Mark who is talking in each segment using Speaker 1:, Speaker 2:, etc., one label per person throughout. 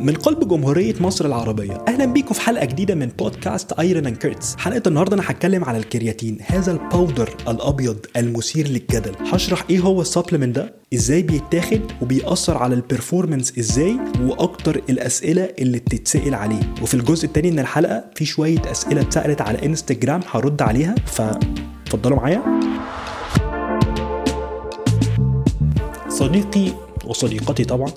Speaker 1: من قلب جمهورية مصر العربية أهلا بيكم في حلقة جديدة من بودكاست Iron and Curls حلقة النهاردة أنا هتكلم على الكرياتين هذا ال powder الأبيض المثير للجدل. هشرح إيه هو ال supplement ده؟ إزاي بيتاخد؟ وبيأثر على ال performance إزاي؟ وأكتر الأسئلة اللي بتتسأل عليه. وفي الجزء التاني من الحلقة في شوية أسئلة اتسألت على انستجرام هرد عليها فاتفضلوا معايا. صديقي وصديقتي طبعا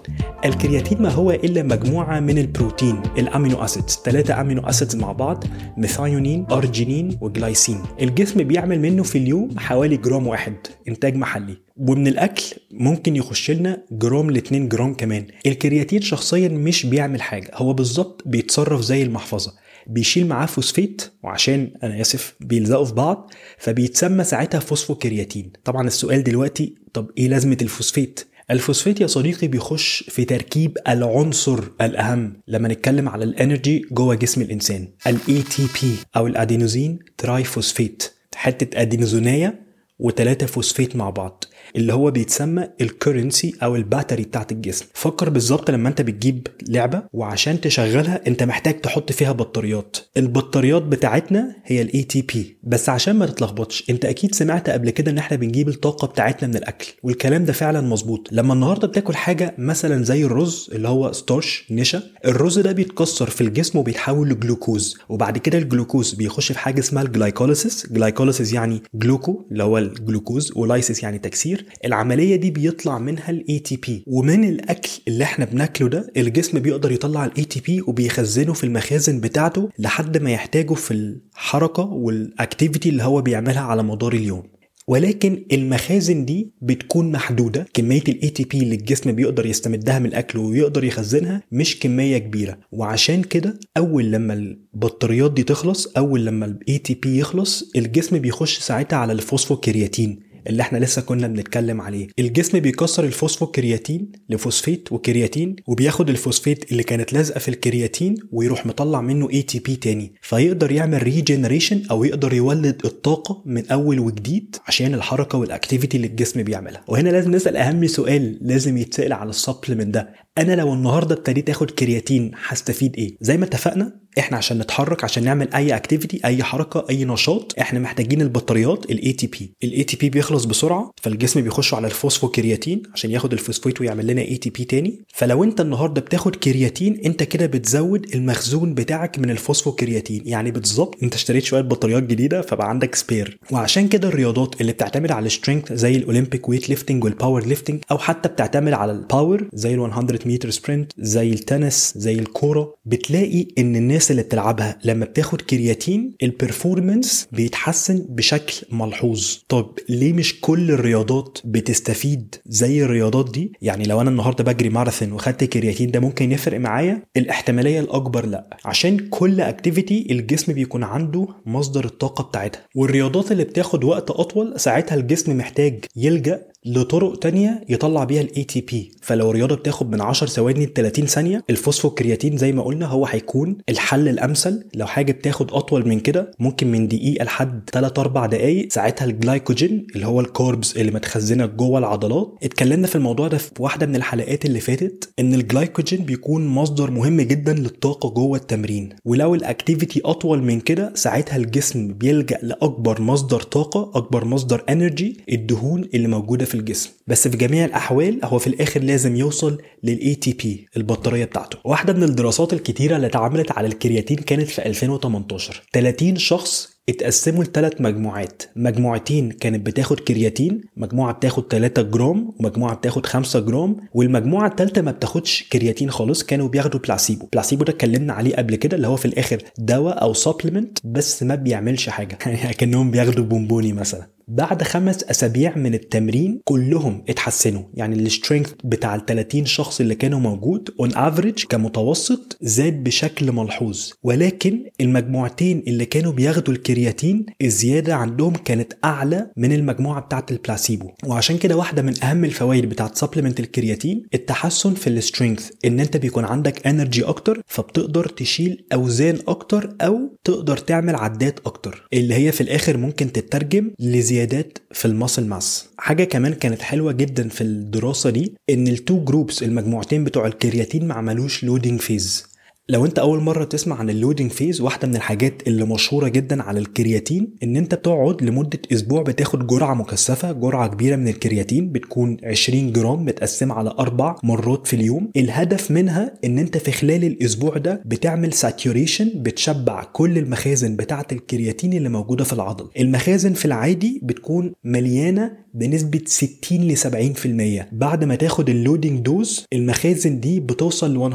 Speaker 1: الكرياتين ما هو إلا مجموعة من البروتين ال amino acids. ثلاثة amino acids مع بعض methionine arginine و glycine. الجسم بيعمل منه في اليوم حوالي جرام واحد إنتاج محلي. ومن الأكل ممكن يخش لنا جرام ل 2 جرام كمان. الكرياتين شخصيا مش بيعمل حاجة هو بالظبط بيتصرف زي المحفظة. بيشيل معاه فوسفيت وعشان أنا آسف بيلزقوا في بعض فبيتسمى ساعتها phosphocreatine. طبعا السؤال دلوقتي طب إيه لازمة الفوسفيت؟ الفوسفات يا صديقي بيخش في تركيب العنصر الأهم. لما نتكلم على ال energy جوه جسم الإنسان ال ATP أو ال adenosine triphosphate حتة أدينوزونية وثلاثه فوسفيت مع بعض. اللي هو بيتسمى ال currency أو ال battery بتاعت الجسم. فكر بالظبط لما أنت بتجيب لعبة وعشان تشغلها أنت محتاج تحط فيها بطاريات. البطاريات بتاعتنا هي ال ATP بس عشان ما تتلخبطش أنت أكيد سمعت قبل كده إن إحنا بنجيب الطاقة بتاعتنا من الأكل والكلام ده فعلا مظبوط. لما النهارده بتاكل حاجة مثلا زي الرز اللي هو starch نشا الرز ده بيتكسر في الجسم وبيتحول لجلوكوز. وبعد كده الجلوكوز بيخش في حاجة اسمها ال glycolysis glycolysis يعني gluco اللي هو الجلوكوز و lysis يعني تكسير. العملية دي بيطلع منها TP ومن الأكل اللي إحنا بناكله ده الجسم بيقدر يطلع TP وبيخزنه في المخازن بتاعته لحد ما يحتاجه في الحركة وال activity اللي هو بيعملها على مدار اليوم. ولكن المخازن دي بتكون محدودة. كمية ال ATP اللي الجسم بيقدر يستمدها من الأكل ويقدر يخزنها مش كمية كبيرة. وعشان كده أول لما البطاريات دي تخلص أول لما ال ATP يخلص الجسم بيخش ساعتها على ال phosphocreatine. اللي إحنا لسه كنا بنتكلم عليه. الجسم بيكسر ال phosphocreatine ل phosphate وكرياتين وبياخد الفوسفيت اللي كانت لازقة في الكرياتين ويروح مطلع منه ATP تاني. فيقدر يعمل regeneration أو يقدر يولد الطاقة من أول وجديد عشان الحركة وال activity اللي الجسم بيعملها. وهنا لازم نسأل أهم سؤال لازم يتسأل على ال supplement ده. أنا لو النهارده ابتديت آخد كرياتين هستفيد إيه؟ زي ما اتفقنا إحنا عشان نتحرك عشان نعمل أي activity أي حركة أي نشاط إحنا محتاجين البطاريات ال ATP ال ATP بيخلص بسرعة فالجسم بيخش على ال phosphocreatine عشان ياخد الفوسفويت ويعمل لنا ATP تاني. فلو انت النهارده بتاخد كرياتين انت كده بتزود المخزون بتاعك من ال phosphocreatine. يعني بالظبط انت اشتريت شوية بطاريات جديدة فبقى عندك spare وعشان كده الرياضات اللي بتعتمد على ال strength زي ال Olympic weightlifting وال powerlifting أو حتى بتعتمد على ال power زي ال 100 متر sprint زي التنس زي الكورة بتلاقي إن الناس اللي بتلعبها لما بتاخد كرياتين ال performance بيتحسن بشكل ملحوظ. طب ليه مش كل الرياضات بتستفيد زي الرياضات دي؟ يعني لو أنا النهارده بجري ماراثون وخدت كرياتين ده ممكن يفرق معايا؟ الاحتمالية الأكبر لأ. عشان كل activity الجسم بيكون عنده مصدر الطاقة بتاعتها. والرياضات اللي بتاخد وقت أطول ساعتها الجسم محتاج يلجأ لطرق تانية يطلع بيها ال ATP فلو رياضه بتاخد من 10 ثواني ل 30 ثانية الفوسفوكرياتين زي ما قلنا هو هيكون الحل الأمثل. لو حاجة بتاخد أطول من كده ممكن من دقيقة لحد 3 4 دقائق ساعتها الجلايكوجين اللي هو ال carbs اللي متخزنة جوه العضلات. اتكلمنا في الموضوع ده في واحدة من الحلقات اللي فاتت إن الجلايكوجين بيكون مصدر مهم جدا للطاقة جوه التمرين. ولو ال activity أطول من كده ساعتها الجسم بيلجأ لأكبر مصدر طاقة أكبر مصدر energy الدهون اللي موجودة في الجسم. بس في جميع الأحوال هو في الآخر لازم يوصل لل ATP البطارية بتاعته. واحدة من الدراسات الكتيرة اللي اتعملت على الكرياتين كانت في 2018 30 شخص اتقسموا لثلاث مجموعات. مجموعتين كانت بتاخد كرياتين مجموعة بتاخد 3 جرام ومجموعة بتاخد 5 جرام والمجموعة الثالثه ما بتاخدش كرياتين خالص كانوا بياخدوا placebo. placebo ده اتكلمنا عليه قبل كده اللي هو في الآخر دواء أو supplement بس ما بيعملش حاجة. يعني كأنهم بياخدوا بونبوني مثلا. بعد خمس أسابيع من التمرين كلهم اتحسنوا. يعني ال strength بتاع ال 30 شخص اللي كانوا موجود on average كمتوسط زاد بشكل ملحوظ. ولكن المجموعتين اللي كانوا بياخدوا الكرياتين الزيادة عندهم كانت أعلى من المجموعة بتاعه البلاسيبو وعشان كده واحدة من أهم الفوائد بتاعه supplement الكرياتين التحسن في ال strength إن أنت بيكون عندك energy أكتر فبتقدر تشيل أوزان أكتر أو تقدر تعمل عدات أكتر. اللي هي في الآخر ممكن تترجم لزيادة زيادات في ال muscle mass. حاجة كمان كانت حلوة جدا في الدراسة دي إن ال two groups المجموعتين بتوع الكرياتين ما عملوش loading phase لو انت اول مرة تسمع عن ال loading phase واحدة من الحاجات اللي مشهورة جدا على الكرياتين ان انت بتقعد لمدة أسبوع بتاخد جرعة مكثفة جرعة كبيرة من الكرياتين بتكون 20 جرام متقسمة على أربع مرات في اليوم. الهدف منها ان انت في خلال الأسبوع ده بتعمل saturation بتشبع كل المخازن بتاعة الكرياتين اللي موجودة في العضل. المخازن في العادي بتكون مليانة بنسبة 60 ل 70% بعد ما تاخد ال loading dose المخازن دي بتوصل ل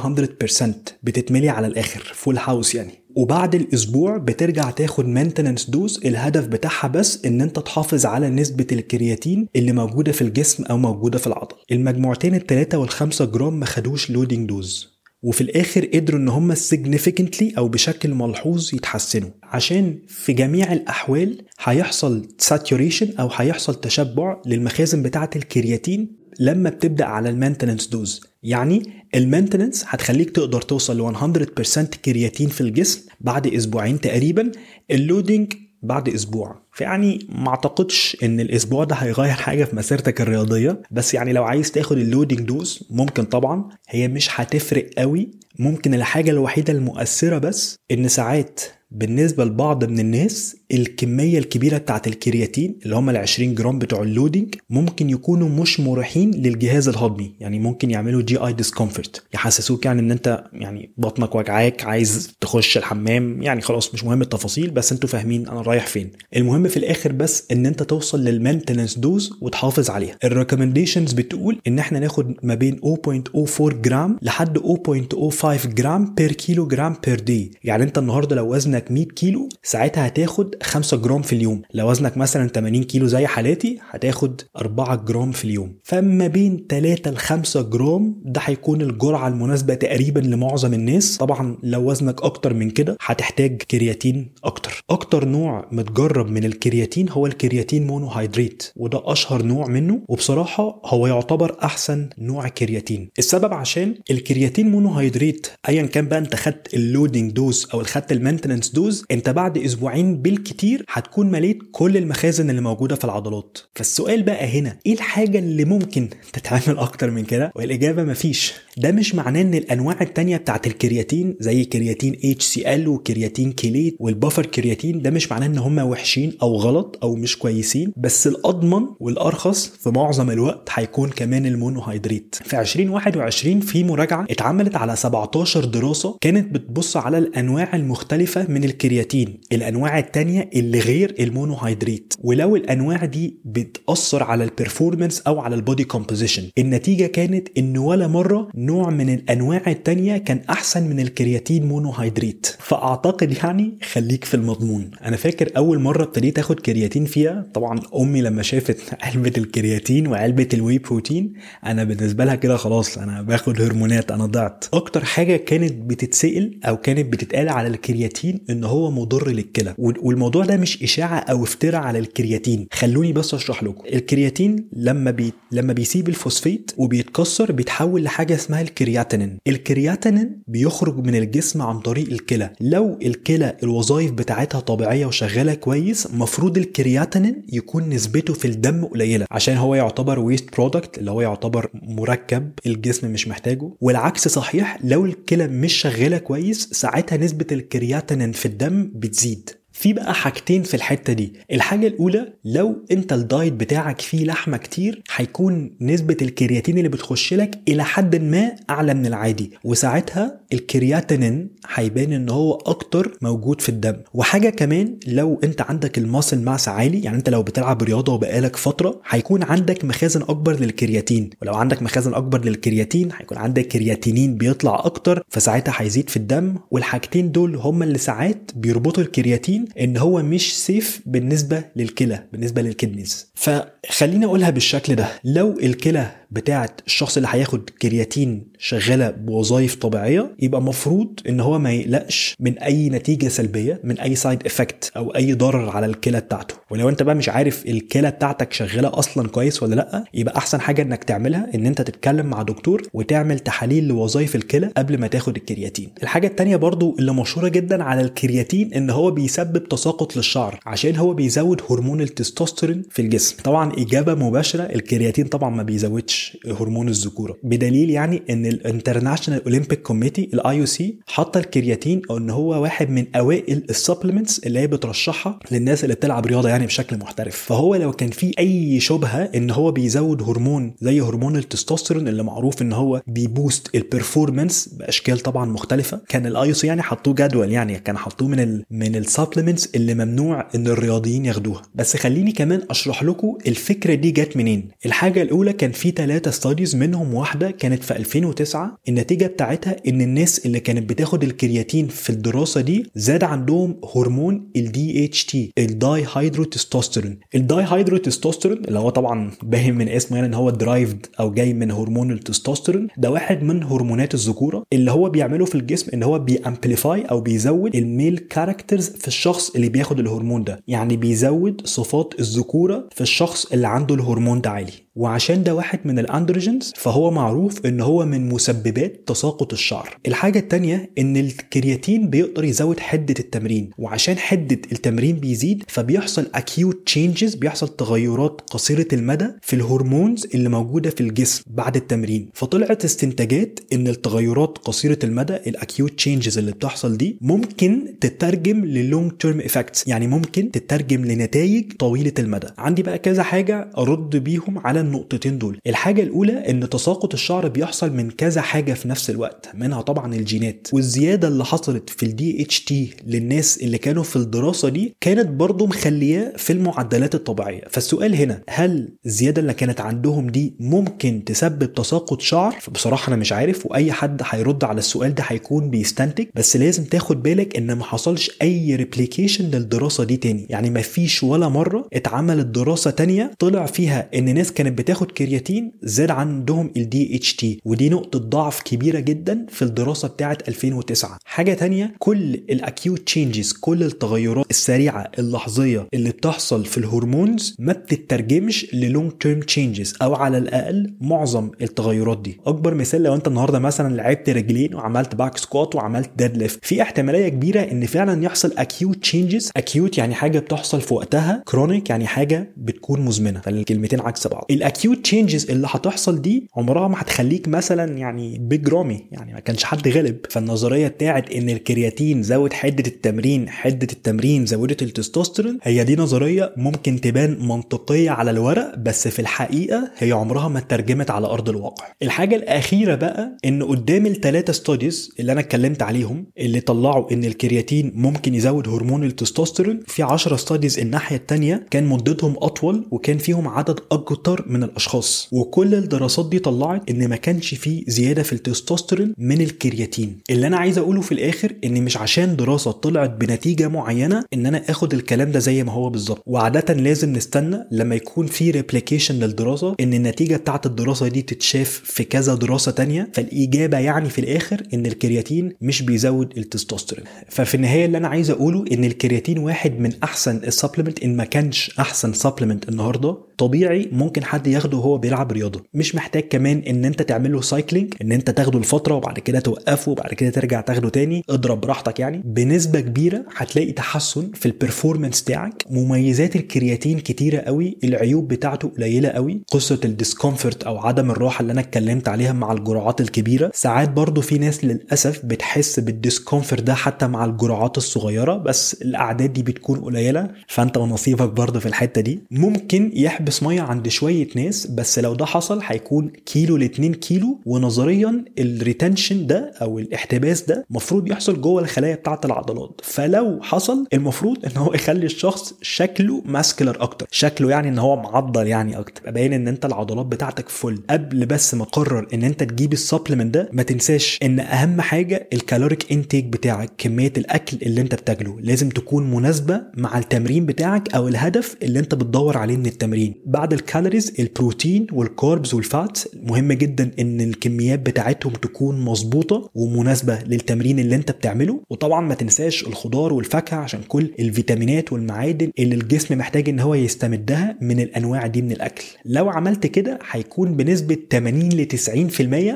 Speaker 1: 100% بتتملي على الآخر full house يعني. وبعد الأسبوع بترجع تاخد maintenance dose الهدف بتاعها بس إن أنت تحافظ على نسبة الكرياتين اللي موجودة في الجسم أو موجودة في العضل. المجموعتين الثلاثة والخمسة جرام ما خدوش loading dose وفي الآخر قدروا إن هم significantly أو بشكل ملحوظ يتحسنوا. عشان في جميع الأحوال هيحصل saturation أو هيحصل تشبع للمخازن بتاعة الكرياتين لما بتبدأ على ال maintenance dose يعني ال maintenance هتخليك تقدر توصل ل 100% كرياتين في الجسم بعد أسبوعين تقريبا ال loading بعد أسبوع. فيعني ما أعتقدش إن الأسبوع ده هيغير حاجة في مسيرتك الرياضية بس يعني لو عايز تاخد ال loading dose ممكن طبعا. هي مش هتفرق قوي. ممكن الحاجة الوحيدة المؤثرة بس إن ساعات بالنسبة لبعض من الناس الكمية الكبيرة بتاعت الكرياتين اللي هم ال 20 جرام بتوع ال loading ممكن يكونوا مش مريحين للجهاز الهضمي. يعني ممكن يعملوا GI discomfort يحسسوك يعني إن أنت يعني بطنك وجعاك عايز تخش الحمام. يعني خلاص مش مهم التفاصيل بس أنتوا فاهمين أنا رايح فين. المهم في الآخر بس إن أنت توصل لل maintenance dose وتحافظ عليها. ال recommendations بتقول إن إحنا ناخد ما بين 0.04 جرام لحد 0.05 جرام per كيلو جرام per day يعني أنت النهارده لو وزنك 100 كيلو ساعتها هتاخد 5 جرام في اليوم. لو وزنك مثلا 80 كيلو زي حالاتي هتاخد 4 جرام في اليوم. فما بين 3 ل 5 جرام ده هيكون الجرعة المناسبة تقريبا لمعظم الناس. طبعا لو وزنك أكتر من كده هتحتاج كرياتين أكتر. أكتر نوع متجرب من الكرياتين هو الكرياتين monohydrate وده أشهر نوع منه وبصراحة هو يعتبر أحسن نوع كرياتين. السبب عشان الكرياتين monohydrate ايا كان بقى أنت خدت ال loading dose أو خدت ال maintenance dose أنت بعد أسبوعين بالكتير هتكون مليت كل المخازن اللي موجودة في العضلات. فالسؤال بقى هنا إيه الحاجة اللي ممكن تتعمل أكتر من كده؟ والإجابة مفيش. ده مش معناه إن الأنواع التانية بتاعت الكرياتين زي creatine HCL و creatine chelate وال buffered creatine ده مش معناه إن هم وحشين أو غلط أو مش كويسين بس الأضمن والأرخص في معظم الوقت هيكون كمان ال monohydrate في 2021 في مراجعة اتعملت على 17 دراسة كانت بتبص على الأنواع المختلفة من الكرياتين الأنواع التانية اللي غير ال monohydrate ولو الأنواع دي بتأثر على ال performance أو على ال body composition النتيجة كانت إن ولا مرة نوع من الأنواع التانية كان أحسن من الكرياتين monohydrate. فأعتقد يعني خليك في المضمون. أنا فاكر أول مرة ابتديت آخد كرياتين فيها طبعا أمي لما شافت علبة الكرياتين وعلبة ال whey protein أنا بالنسبة لها كده خلاص أنا باخد هرمونات أنا ضعت. أكتر حاجة كانت بتتسأل أو كانت بتتقال على الكرياتين إن هو مضر للكلى. والموضوع ده مش إشاعة أو افتراء على الكرياتين. خلوني بس أشرح لكم. الكرياتين لما بي لما بيسيب الفوسفيت وبيتكسر بيتحول لحاجة اسمها الكرياتينين. الكرياتينين بيخرج من الجسم عن طريق الكلى. لو الكلى الوظائف بتاعتها طبيعية وشغالة كويس مفروض الكرياتينين يكون نسبته في الدم قليلة عشان هو يعتبر waste product اللي هو يعتبر مركب الجسم مش محتاجه. والعكس صحيح لو الكلى مش شغالة كويس ساعتها نسبة الكرياتينين في الدم بتزيد. في بقى حاجتين في الحتة دي. الحاجة الأولى لو أنت ال diet بتاعك فيه لحمة كتير هيكون نسبة الكرياتين اللي بتخش لك إلى حد ما أعلى من العادي. وساعتها الكرياتينين هيبان إن هو أكتر موجود في الدم. وحاجة كمان لو أنت عندك ال muscle mass عالي يعني أنت لو بتلعب رياضة وبقالك فترة هيكون عندك مخازن أكبر للكرياتين. ولو عندك مخازن أكبر للكرياتين هيكون عندك كرياتينين بيطلع أكتر فساعتها هيزيد في الدم. والحاجتين دول هما اللي ساعات بيربطوا الكرياتين إن هو مش safe بالنسبة للكلى بالنسبة لل kidneys فخليني أقولها بالشكل ده. لو الكلى بتاعة الشخص اللي هياخد كرياتين شغالة بوظائف طبيعية يبقى مفروض إن هو ما يقلقش من أي نتيجة سلبية من أي side effect أو أي ضرر على الكلى بتاعته. ولو أنت بقى مش عارف الكلى بتاعتك شغالة أصلا كويس ولا لأ يبقى أحسن حاجة إنك تعملها إن أنت تتكلم مع دكتور وتعمل تحاليل لوظائف الكلى قبل ما تاخد الكرياتين. الحاجة التانية برضو اللي مشهورة جدا على الكرياتين إن هو بيسبب تساقط للشعر عشان هو بيزود هرمون التستوستيرون في الجسم. طبعا إجابة مباشرة الكرياتين طبعا ما بيزودش. هرمون الذكورة. بدليل يعني إن ال International Olympic Committee ال IOC حاطه الكرياتين إن هو واحد من أوائل ال supplements اللي هي بترشحها للناس اللي بتلعب رياضة يعني بشكل محترف. فهو لو كان في أي شبهة إن هو بيزود هرمون زي هرمون التستوستيرون اللي معروف إن هو بي boost ال performance بأشكال طبعا مختلفة كان ال IOC يعني حطوه جدول يعني كان حطوه من ال من ال supplements اللي ممنوع إن الرياضيين ياخدوها. بس خليني كمان أشرح لكم الفكرة دي جت منين. الحاجة الأولى كان في ثلاثة studies منهم واحدة كانت في 2009 النتيجة بتاعتها إن الناس اللي كانت بتاخد الكرياتين في الدراسة دي زاد عندهم هرمون ال DHT ال dihydrotestosterone ال dihydrotestosterone اللي هو طبعا باين من اسمه يعني إن هو derived أو جاي من هرمون التستوستيرون ده واحد من هرمونات الذكورة اللي هو بيعمله في الجسم إن هو بي amplify أو بيزود ال male characters في الشخص اللي بياخد الهرمون ده. يعني بيزود صفات الذكورة في الشخص اللي عنده الهرمون ده عالي. وعشان ده واحد من ال androgens فهو معروف إن هو من مسببات تساقط الشعر. الحاجة التانية إن الكرياتين بيقدر يزود حدة التمرين وعشان حدة التمرين بيزيد فبيحصل acute changes بيحصل تغيرات قصيرة المدى في ال hormones اللي موجودة في الجسم بعد التمرين. فطلعت استنتاجات إن التغيرات قصيرة المدى ال acute changes اللي بتحصل دي ممكن تترجم لل long term effects يعني ممكن تترجم لنتائج طويلة المدى. عندي بقى كذا حاجة أرد بيهم على النقطتين دول. الحاجة الأولى إن تساقط الشعر بيحصل من كذا حاجة في نفس الوقت منها طبعا الجينات. والزيادة اللي حصلت في DHT للناس اللي كانوا في الدراسة دي كانت برضو مخلياه في المعدلات الطبيعية. فالسؤال هنا هل الزيادة اللي كانت عندهم دي ممكن تسبب تساقط شعر؟ فبصراحة أنا مش عارف وأي حد هيرد على السؤال ده هيكون بيستنتج بس لازم تاخد بالك إن ما حصلش أي replication للدراسة دي تاني. يعني ما فيش ولا مرة اتعملت دراسة تانية طلع فيها إن ناس كانت بتاخد كرياتين زاد عندهم ال DH ودي نقطة ضعف كبيرة جدا في الدراسة بتاعة 2009 حاجة تانية كل ال acute changes كل التغيرات السريعة اللحظية اللي بتحصل في ال hormones ما بتترجمش لل long term changes أو على الأقل معظم التغيرات دي. أكبر مثال لو أنت النهارده مثلا لعبت رجلين وعملت back squat وعملت deadlift في احتمالية كبيرة إن فعلا يحصل acute changes acute يعني حاجة بتحصل في وقتها chronic يعني حاجة بتكون مزمنة. فالكلمتين عكس بعض. ال acute changes اللي هتحصل دي عمرها ما هتخليك مثلا يعني بيج رامي يعني ما كانش حد غلب. فالنظرية بتاعت إن الكرياتين زود حدة التمرين حدة التمرين زودت التستوستيرون هي دي نظرية ممكن تبان منطقية على الورق بس في الحقيقة هي عمرها ما اترجمت على أرض الواقع. الحاجة الأخيرة بقى إن قدام الثلاثه studies اللي أنا اتكلمت عليهم اللي طلعوا إن الكرياتين ممكن يزود هرمون التستوستيرون في 10 studies الناحية الثانية كان مدتهم أطول وكان فيهم عدد أكتر من الأشخاص. وكل الدراسات دي طلعت إن ما كانش فيه زيادة في التستوستيرون من الكرياتين. اللي أنا عايز أقوله في الآخر إن مش عشان دراسة طلعت بنتيجة معينة إن أنا آخد الكلام ده زي ما هو بالظبط. وعادة لازم نستنى لما يكون في replication للدراسة إن النتيجة بتاعت الدراسة دي تتشاف في كذا دراسة تانية. فالإجابة يعني في الآخر إن الكرياتين مش بيزود التستوستيرون. ففي النهاية اللي أنا عايز أقوله إن الكرياتين واحد من أحسن ال supplement إن ما كانش أحسن supplement النهارده. طبيعي ممكن حد ياخده وهو بيلعب رياضة. مش محتاج كمان إن أنت تعمل له cycling إن أنت تاخده لفترة وبعد كده توقفه وبعد كده ترجع تاخده تاني. اضرب براحتك يعني. بنسبة كبيرة هتلاقي تحسن في ال performance بتاعك. مميزات الكرياتين كتيرة قوي. العيوب بتاعته قليلة قوي. قصة ال discomfort أو عدم الراحة اللي أنا اتكلمت عليها مع الجرعات الكبيرة. ساعات برضو في ناس للأسف بتحس بال discomfort ده حتى مع الجرعات الصغيرة بس الأعداد دي بتكون قليلة. فأنت ونصيبك برضو في الحتة دي. ممكن يحبس مية عند شوية ناس بس لو ده حصل هيكون كيلو ل 2 كيلو ونظريا ال retention ده أو الاحتباس ده المفروض يحصل جوه الخلايا بتاعة العضلات. فلو حصل المفروض إن هو يخلي الشخص شكله muscular أكتر. شكله يعني إن هو معضل يعني أكتر. باين إن أنت العضلات بتاعتك full قبل بس ما تقرر إن أنت تجيب ال supplement ده ما تنساش إن أهم حاجة ال caloric intake بتاعك كمية الأكل اللي أنت بتاكله. لازم تكون مناسبة مع التمرين بتاعك أو الهدف اللي أنت بتدور عليه من التمرين. بعد ال calories البروتين وال carbs وال fat. مهم جدا إن الكميات بتاعتهم تكون مظبوطة ومناسبة للتمرين اللي أنت بتعمله. وطبعا ما تنساش الخضار والفاكهة عشان كل الفيتامينات والمعادن اللي الجسم محتاج إن هو يستمدها من الأنواع دي من الأكل. لو عملت كده هيكون بنسبة 80 ل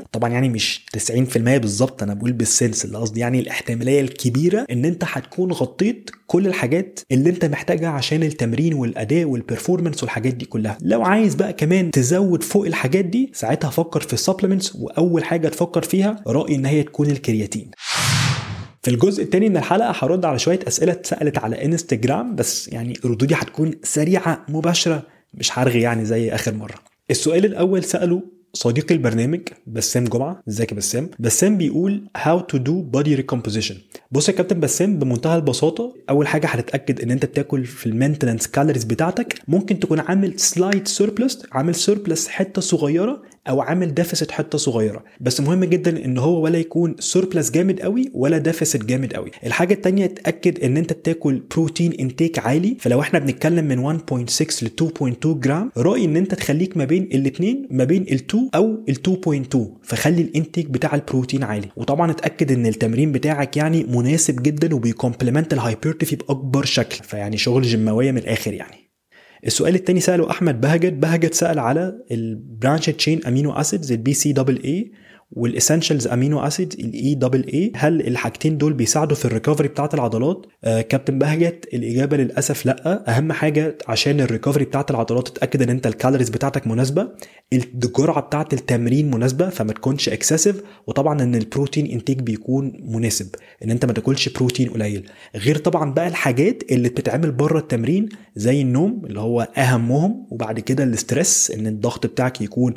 Speaker 1: 90% طبعا يعني مش 90% بالظبط أنا بقول بال sense اللي قصدي يعني الاحتمالية الكبيرة إن أنت هتكون غطيت كل الحاجات اللي أنت محتاجها عشان التمرين والأداء وال performance والحاجات دي كلها. لو عايز بقى كمان تزود فوق الحاجات دي ساعتها فكر في ال supplements وأول حاجة تفكر فيها رايي إن هي تكون الكرياتين. في الجزء الثاني من الحلقة هرد على شوية أسئلة اتسألت على انستجرام بس يعني ردودي هتكون سريعة مباشرة مش هرغي يعني زي آخر مرة. السؤال الأول سأله صديق البرنامج بسام جمعة. ازيك يا بسام؟ بسام بيقول how to do body recomposition. بص يا كابتن بسام بمنتهى البساطة أول حاجة هتتأكد إن أنت بتاكل في ال maintenance calories بتاعتك. ممكن تكون عامل slight surplus عامل surplus حتة صغيرة أو عامل deficit حتة صغيرة. بس مهم جدا إن هو ولا يكون surplus جامد قوي ولا deficit جامد قوي. الحاجة الثانية اتاكد إن أنت بتاكل بروتين intake عالي. فلو إحنا بنتكلم من 1.6 ل 2.2 جرام رايي إن أنت تخليك ما بين الاثنين ما بين ال2 أو ال 2.2 فخلي ال intake بتاع البروتين عالي. وطبعا اتأكد إن التمرين بتاعك يعني مناسب جدا وبي complement ال hypertrophy بأكبر شكل. فيعني شغل جيماوية من الآخر يعني. السؤال الثاني سأله أحمد بهجت بهجت سأل على ال branched chain amino acids ال BCAA وال essentials amino acid ال EAA هل الحاجتين دول بيساعدوا في ال recovery بتاعة العضلات؟ آه كابتن بهجت الإجابة للأسف لأ. أهم حاجة عشان ال recovery بتاعة العضلات تتأكد إن أنت ال calories بتاعتك مناسبة الجرعة بتاعة التمرين مناسبة فما تكونش excessive وطبعا إن البروتين intake بيكون مناسب إن أنت ما تاكلش بروتين قليل. غير طبعا بقى الحاجات اللي بتتعمل بره التمرين زي النوم اللي هو أهمهم وبعد كده ال stress إن الضغط بتاعك يكون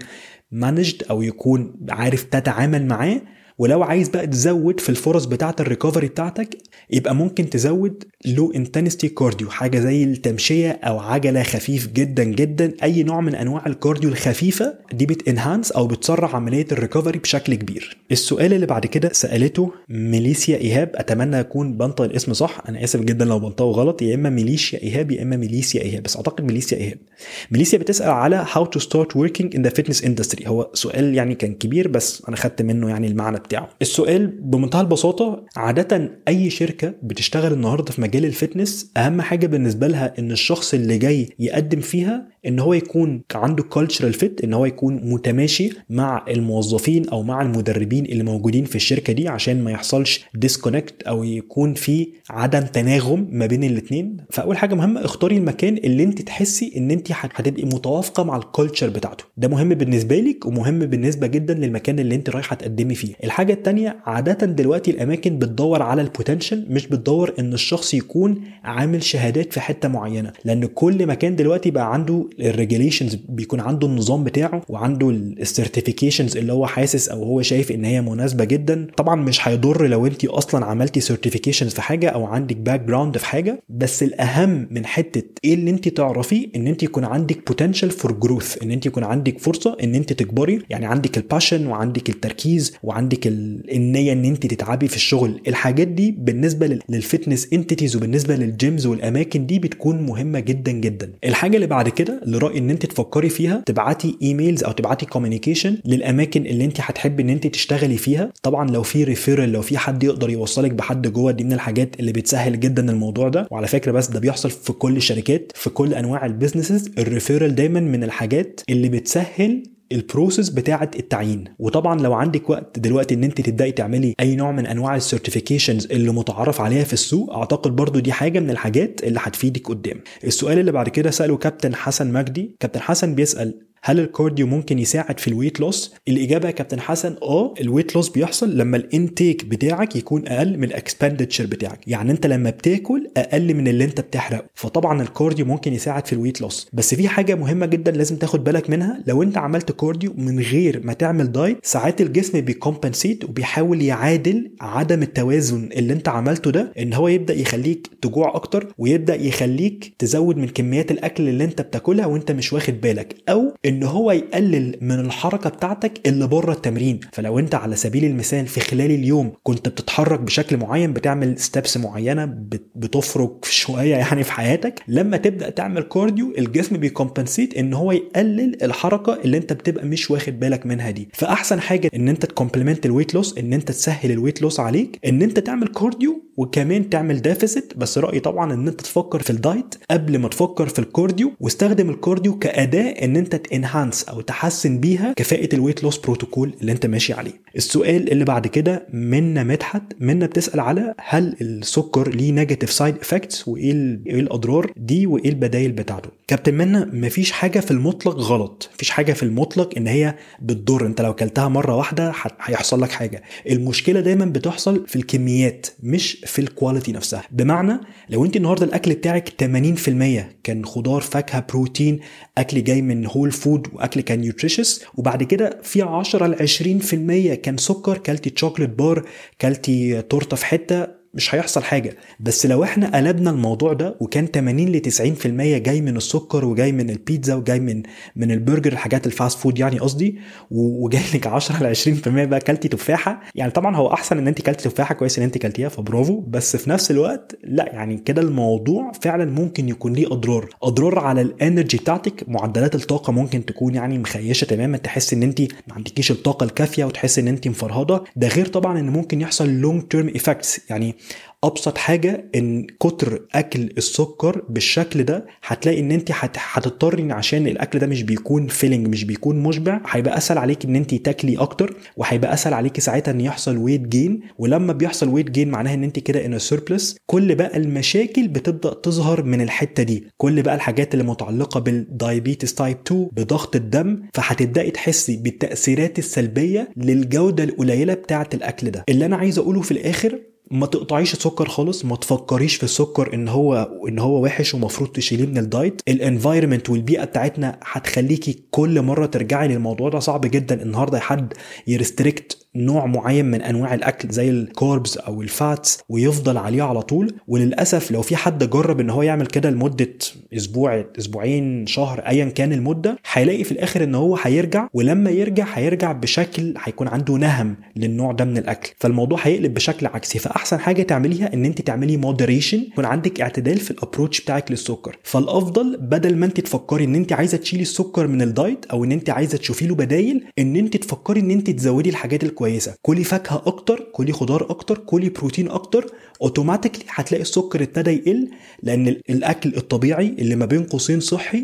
Speaker 1: managed أو يكون عارف تتعامل معاه ولو عايز بقى تزود في الفرص بتاعة ال recovery بتاعتك يبقى ممكن تزود low intensity cardio حاجة زي التمشية أو عجلة خفيف جدا جدا أي نوع من أنواع ال cardio الخفيفة دي بت enhance أو بتسرع عملية ال recovery بشكل كبير. السؤال اللي بعد كده سألته ميليسيا إيهاب أتمنى اكون بنطق الاسم صح أنا آسف جدا لو بنطقه غلط يا إما ميليشيا إيهاب يا إما ميليسيا إيهاب بس أعتقد ميليسيا إيهاب. ميليسيا بتسأل على how to start working in the fitness industry هو سؤال يعني كان كبير بس أنا خدت منه يعني المعنى بتاعه. السؤال بمنتهى البساطة عادة أي شركة بتشتغل النهارده في مجال ال fitness أهم حاجة بالنسبة لها إن الشخص اللي جاي يقدم فيها إن هو يكون عنده cultural fit إن هو يكون متماشي مع الموظفين أو مع المدربين اللي موجودين في الشركة دي عشان ما يحصلش disconnect أو يكون في عدم تناغم ما بين الاثنين فأول حاجة مهمة اختاري المكان اللي أنت تحسي إن أنت هتبقي متوافقة مع ال culture بتاعته. ده مهم بالنسبة لك ومهم بالنسبة جدا للمكان اللي أنت رايحة تقدمي فيه. الحاجة الثانية عادة دلوقتي الأماكن بتدور على ال potential مش بتدور إن الشخص يكون عامل شهادات في حتة معينة. لأن كل مكان دلوقتي بقى عنده ال regulations بيكون عنده النظام بتاعه وعنده ال certifications اللي هو حاسس أو هو شايف إن هي مناسبة جدا. طبعا مش هيضر لو أنت أصلا عملتي certifications في حاجة أو عندك background في حاجة بس الأهم من حتة إيه اللي أنت تعرفيه؟ إن أنت يكون عندك potential for growth إن أنت يكون عندك فرصة إن أنت تكبري. يعني عندك ال passion وعندك التركيز وعندك النية إن أنت تتعبي في الشغل. الحاجات دي بالنسبة لل fitness entities وبالنسبة لل gyms والأماكن دي بتكون مهمة جدا جدا. الحاجة اللي بعد كده رايي إن أنت تفكري فيها تبعتي emails أو تبعتي communication للأماكن اللي أنت هتحبي إن أنت تشتغلي فيها. طبعا لو في referral لو في حد يقدر يوصلك بحد جوه دي من الحاجات اللي بتسهل جدا الموضوع ده. وعلى فكرة بس ده بيحصل في كل الشركات في كل أنواع ال businesses ال referral دايما من الحاجات اللي بتسهل ال process بتاعة التعيين. وطبعا لو عندك وقت دلوقتي إن أنت تبدأي تعملي أي نوع من أنواع ال certifications اللي متعارف عليها في السوق أعتقد برضو دي حاجة من الحاجات اللي هتفيدك قدام. السؤال اللي بعد كده سأله كابتن حسن مجدي. كابتن حسن بيسأل هل ال cardio ممكن يساعد في ال weight loss؟ الإجابة يا كابتن حسن آه ال weight loss بيحصل لما ال intake بتاعك يكون أقل من ال expenditure بتاعك، يعني أنت لما بتاكل أقل من اللي أنت بتحرقه، فطبعا ال cardio ممكن يساعد في ال weight loss، بس في حاجة مهمة جدا لازم تاخد بالك منها. لو أنت عملت cardio من غير ما تعمل diet ساعات الجسم بي compensate وبيحاول يعادل عدم التوازن اللي أنت عملته ده. إن هو يبدأ يخليك تجوع أكتر ويبدأ يخليك تزود من كميات الأكل اللي أنت بتاكلها وأنت مش واخد بالك. أو إن هو يقلل من الحركة بتاعتك اللي بره التمرين. فلو أنت على سبيل المثال في خلال اليوم كنت بتتحرك بشكل معين بتعمل steps معينة بتفرك شوية يعني في حياتك لما تبدأ تعمل cardio الجسم بي compensate إن هو يقلل الحركة اللي أنت بتبقى مش واخد بالك منها دي. فأحسن حاجة إن أنت ت complement ال weight loss إن أنت تسهل ال weight loss عليك إن أنت تعمل cardio وكمان تعمل deficit بس رأيي طبعا إن أنت تفكر في ال diet قبل ما تفكر في ال cardio واستخدم ال cardio كأداة إن أنت ت enhance أو تحسن بيها كفاءة ال weight loss protocol اللي أنت ماشي عليه. السؤال اللي بعد كده منا مدحت؟ منا بتسأل على هل السكر ليه negative side effects وإيه إيه الأضرار دي وإيه البدايل بتاعته. كابتن منا مفيش حاجة في المطلق غلط. مفيش حاجة في المطلق إن هي بتضر. أنت لو كلتها مرة واحدة هيحصل لك حاجة. المشكلة دايما بتحصل في الكميات مش في ال quality نفسها. بمعنى لو أنت النهارده الأكل بتاعك 80% كان خضار فاكهة بروتين أكل جاي من whole food وأكل كان nutritious وبعد كده في 10 ل 20% كان سكر كلتي chocolate bar كلتي تورتة في حتة مش هيحصل حاجة. بس لو إحنا قلبنا الموضوع ده وكان 80 ل 90% جاي من السكر وجاي من البيتزا وجاي من من البرجر الحاجات ال fast food يعني قصدي وجاي لك 10 ل 20% بقى كلتي تفاحة. يعني طبعا هو أحسن إن أنت كلتي تفاحة كويس إن أنت كلتيها فبرافو. بس في نفس الوقت لا يعني كده الموضوع فعلا ممكن يكون ليه أضرار. أضرار على ال energy بتاعتك. معدلات الطاقة ممكن تكون يعني مخيشة تماما. تحس إن أنت ما عندكيش الطاقة الكافية وتحس إن أنت مفرهده ده غير طبعا إن ممكن يحصل long term effects يعني أبسط حاجة إن كتر أكل السكر بالشكل ده هتلاقي إن أنت هتضطري عشان الأكل ده مش بيكون filling مش بيكون مشبع هيبقى أسهل عليك إن أنت تاكلي أكتر وهيبقى أسهل عليكي ساعتها إن يحصل weight gain ولما بيحصل weight gain معناها إن أنت كده in surplus كل بقى المشاكل بتبدأ تظهر من الحتة دي. كل بقى الحاجات اللي متعلقة بال diabetes type 2 بضغط الدم. فهتبدأي تحسي بالتأثيرات السلبية للجودة القليلة بتاعة الأكل ده. اللي أنا عايز أقوله في الآخر ما تقطعيش السكر خالص ما تفكريش في السكر إن هو إن هو وحش ومفروض تشيليه من ال diet. ال environment والبيئة بتاعتنا هتخليكي كل مرة ترجعي للموضوع ده صعب جدا. النهارده حد ي restrict نوع معين من أنواع الأكل زي ال carbs أو ال fats ويفضل عليه على طول. وللأسف لو في حد جرب إن هو يعمل كده لمدة أسبوع أسبوعين شهر ايا كان المدة هيلاقي في الآخر إن هو هيرجع. ولما يرجع هيرجع بشكل هيكون عنده نهم للنوع ده من الأكل. فالموضوع هيقلب بشكل عكسي. فأحسن حاجة تعمليها إن أنت تعملي moderation يكون عندك اعتدال في ال approach بتاعك للسكر. فالأفضل بدل ما أنت تفكري إن أنت عايزة تشيلي السكر من ال diet أو إن أنت عايزة تشوفي له بدايل إن أنت تفكري إن أنت تزودي الحاجات الكويسة كويسة. كلي فاكهة أكتر كلي خضار أكتر كلي بروتين أكتر automatically هتلاقي السكر ابتدى يقل لأن الأكل الطبيعي اللي ما بين قوسين صحي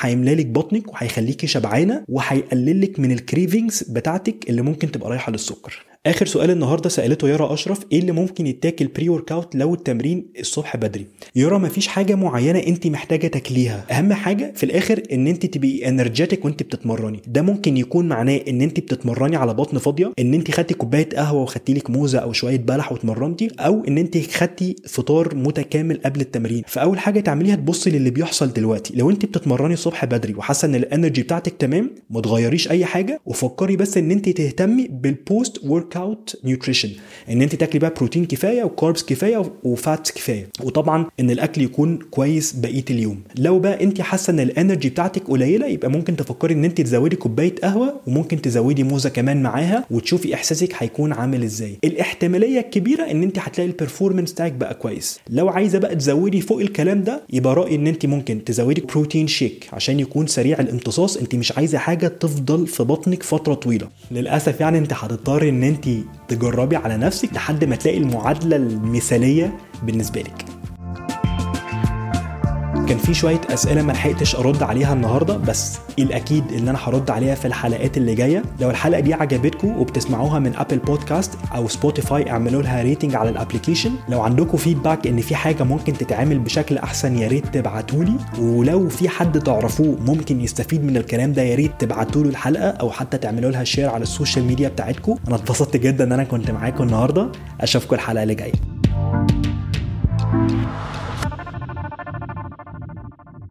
Speaker 1: هيملى لك بطنك وهيخليكي شبعانة وهيقلل لك من ال cravings بتاعتك اللي ممكن تبقى رايحة للسكر. آخر سؤال النهارده سألته يارا أشرف إيه اللي ممكن يتاكل pre workout لو التمرين الصبح بدري؟ يارا مفيش حاجة معينة أنت محتاجة تاكليها. أهم حاجة في الآخر إن أنت تبقي energetic وأنت بتتمرني. ده ممكن يكون معناه إن أنت بتتمرني على بطن فاضية إن أنت خدتي كوباية قهوة وخدتي لك موزة أو شوية بلح واتمرنتي أو إن أنت خدتي فطار متكامل قبل التمرين. فأول حاجة تعمليها تبصي للي بيحصل دلوقتي. لو أنت بتتمرني الصبح بدري وحاسة إن ال energy بتاعتك تمام ما تغيريش أي حاجة وفكري بس إن أنت تهتمي بال post workout nutrition إن أنت تاكلي بقى بروتين كفاية و carbs كفاية و fat كفاية. وطبعا إن الأكل يكون كويس بقية اليوم. لو بقى أنت حاسة إن ال energy بتاعتك قليلة يبقى ممكن تفكري إن أنت تزودي كوباية قهوة وممكن تزودي موزة كمان معاها وتشوفي إحساسك هيكون عامل إزاي. الاحتمالية الكبيرة إن أنت هتلاقي ال performance بتاعك بقى كويس. لو عايزة بقى تزودي فوق الكلام ده يبقى رأيي إن أنت ممكن تزودي protein shake عشان يكون سريع الامتصاص. أنت مش عايزة حاجة تفضل في بطنك فترة طويلة. للأسف يعني أنت هتضطري إن أنت تجربي على نفسك لحد ما تلاقي المعادلة المثالية بالنسبة لك. كان في شوية أسئلة ما لحقتش أرد عليها النهارده بس الأكيد ان أنا هرد عليها في الحلقات اللي جاية. لو الحلقة دي عجبتكم وبتسمعوها من Apple Podcast أو Spotify اعملوا لها rating على ال application لو عندكم feedback إن في حاجة ممكن تتعمل بشكل أحسن يا ريت تبعتوا لي ولو في حد تعرفوه ممكن يستفيد من الكلام ده يا ريت تبعتوا له الحلقة أو حتى تعملوا لها share على ال social media بتاعتكم. أنا اتبسطت جدا إن أنا كنت معاكم النهارده. أشوفكم الحلقة اللي جاية.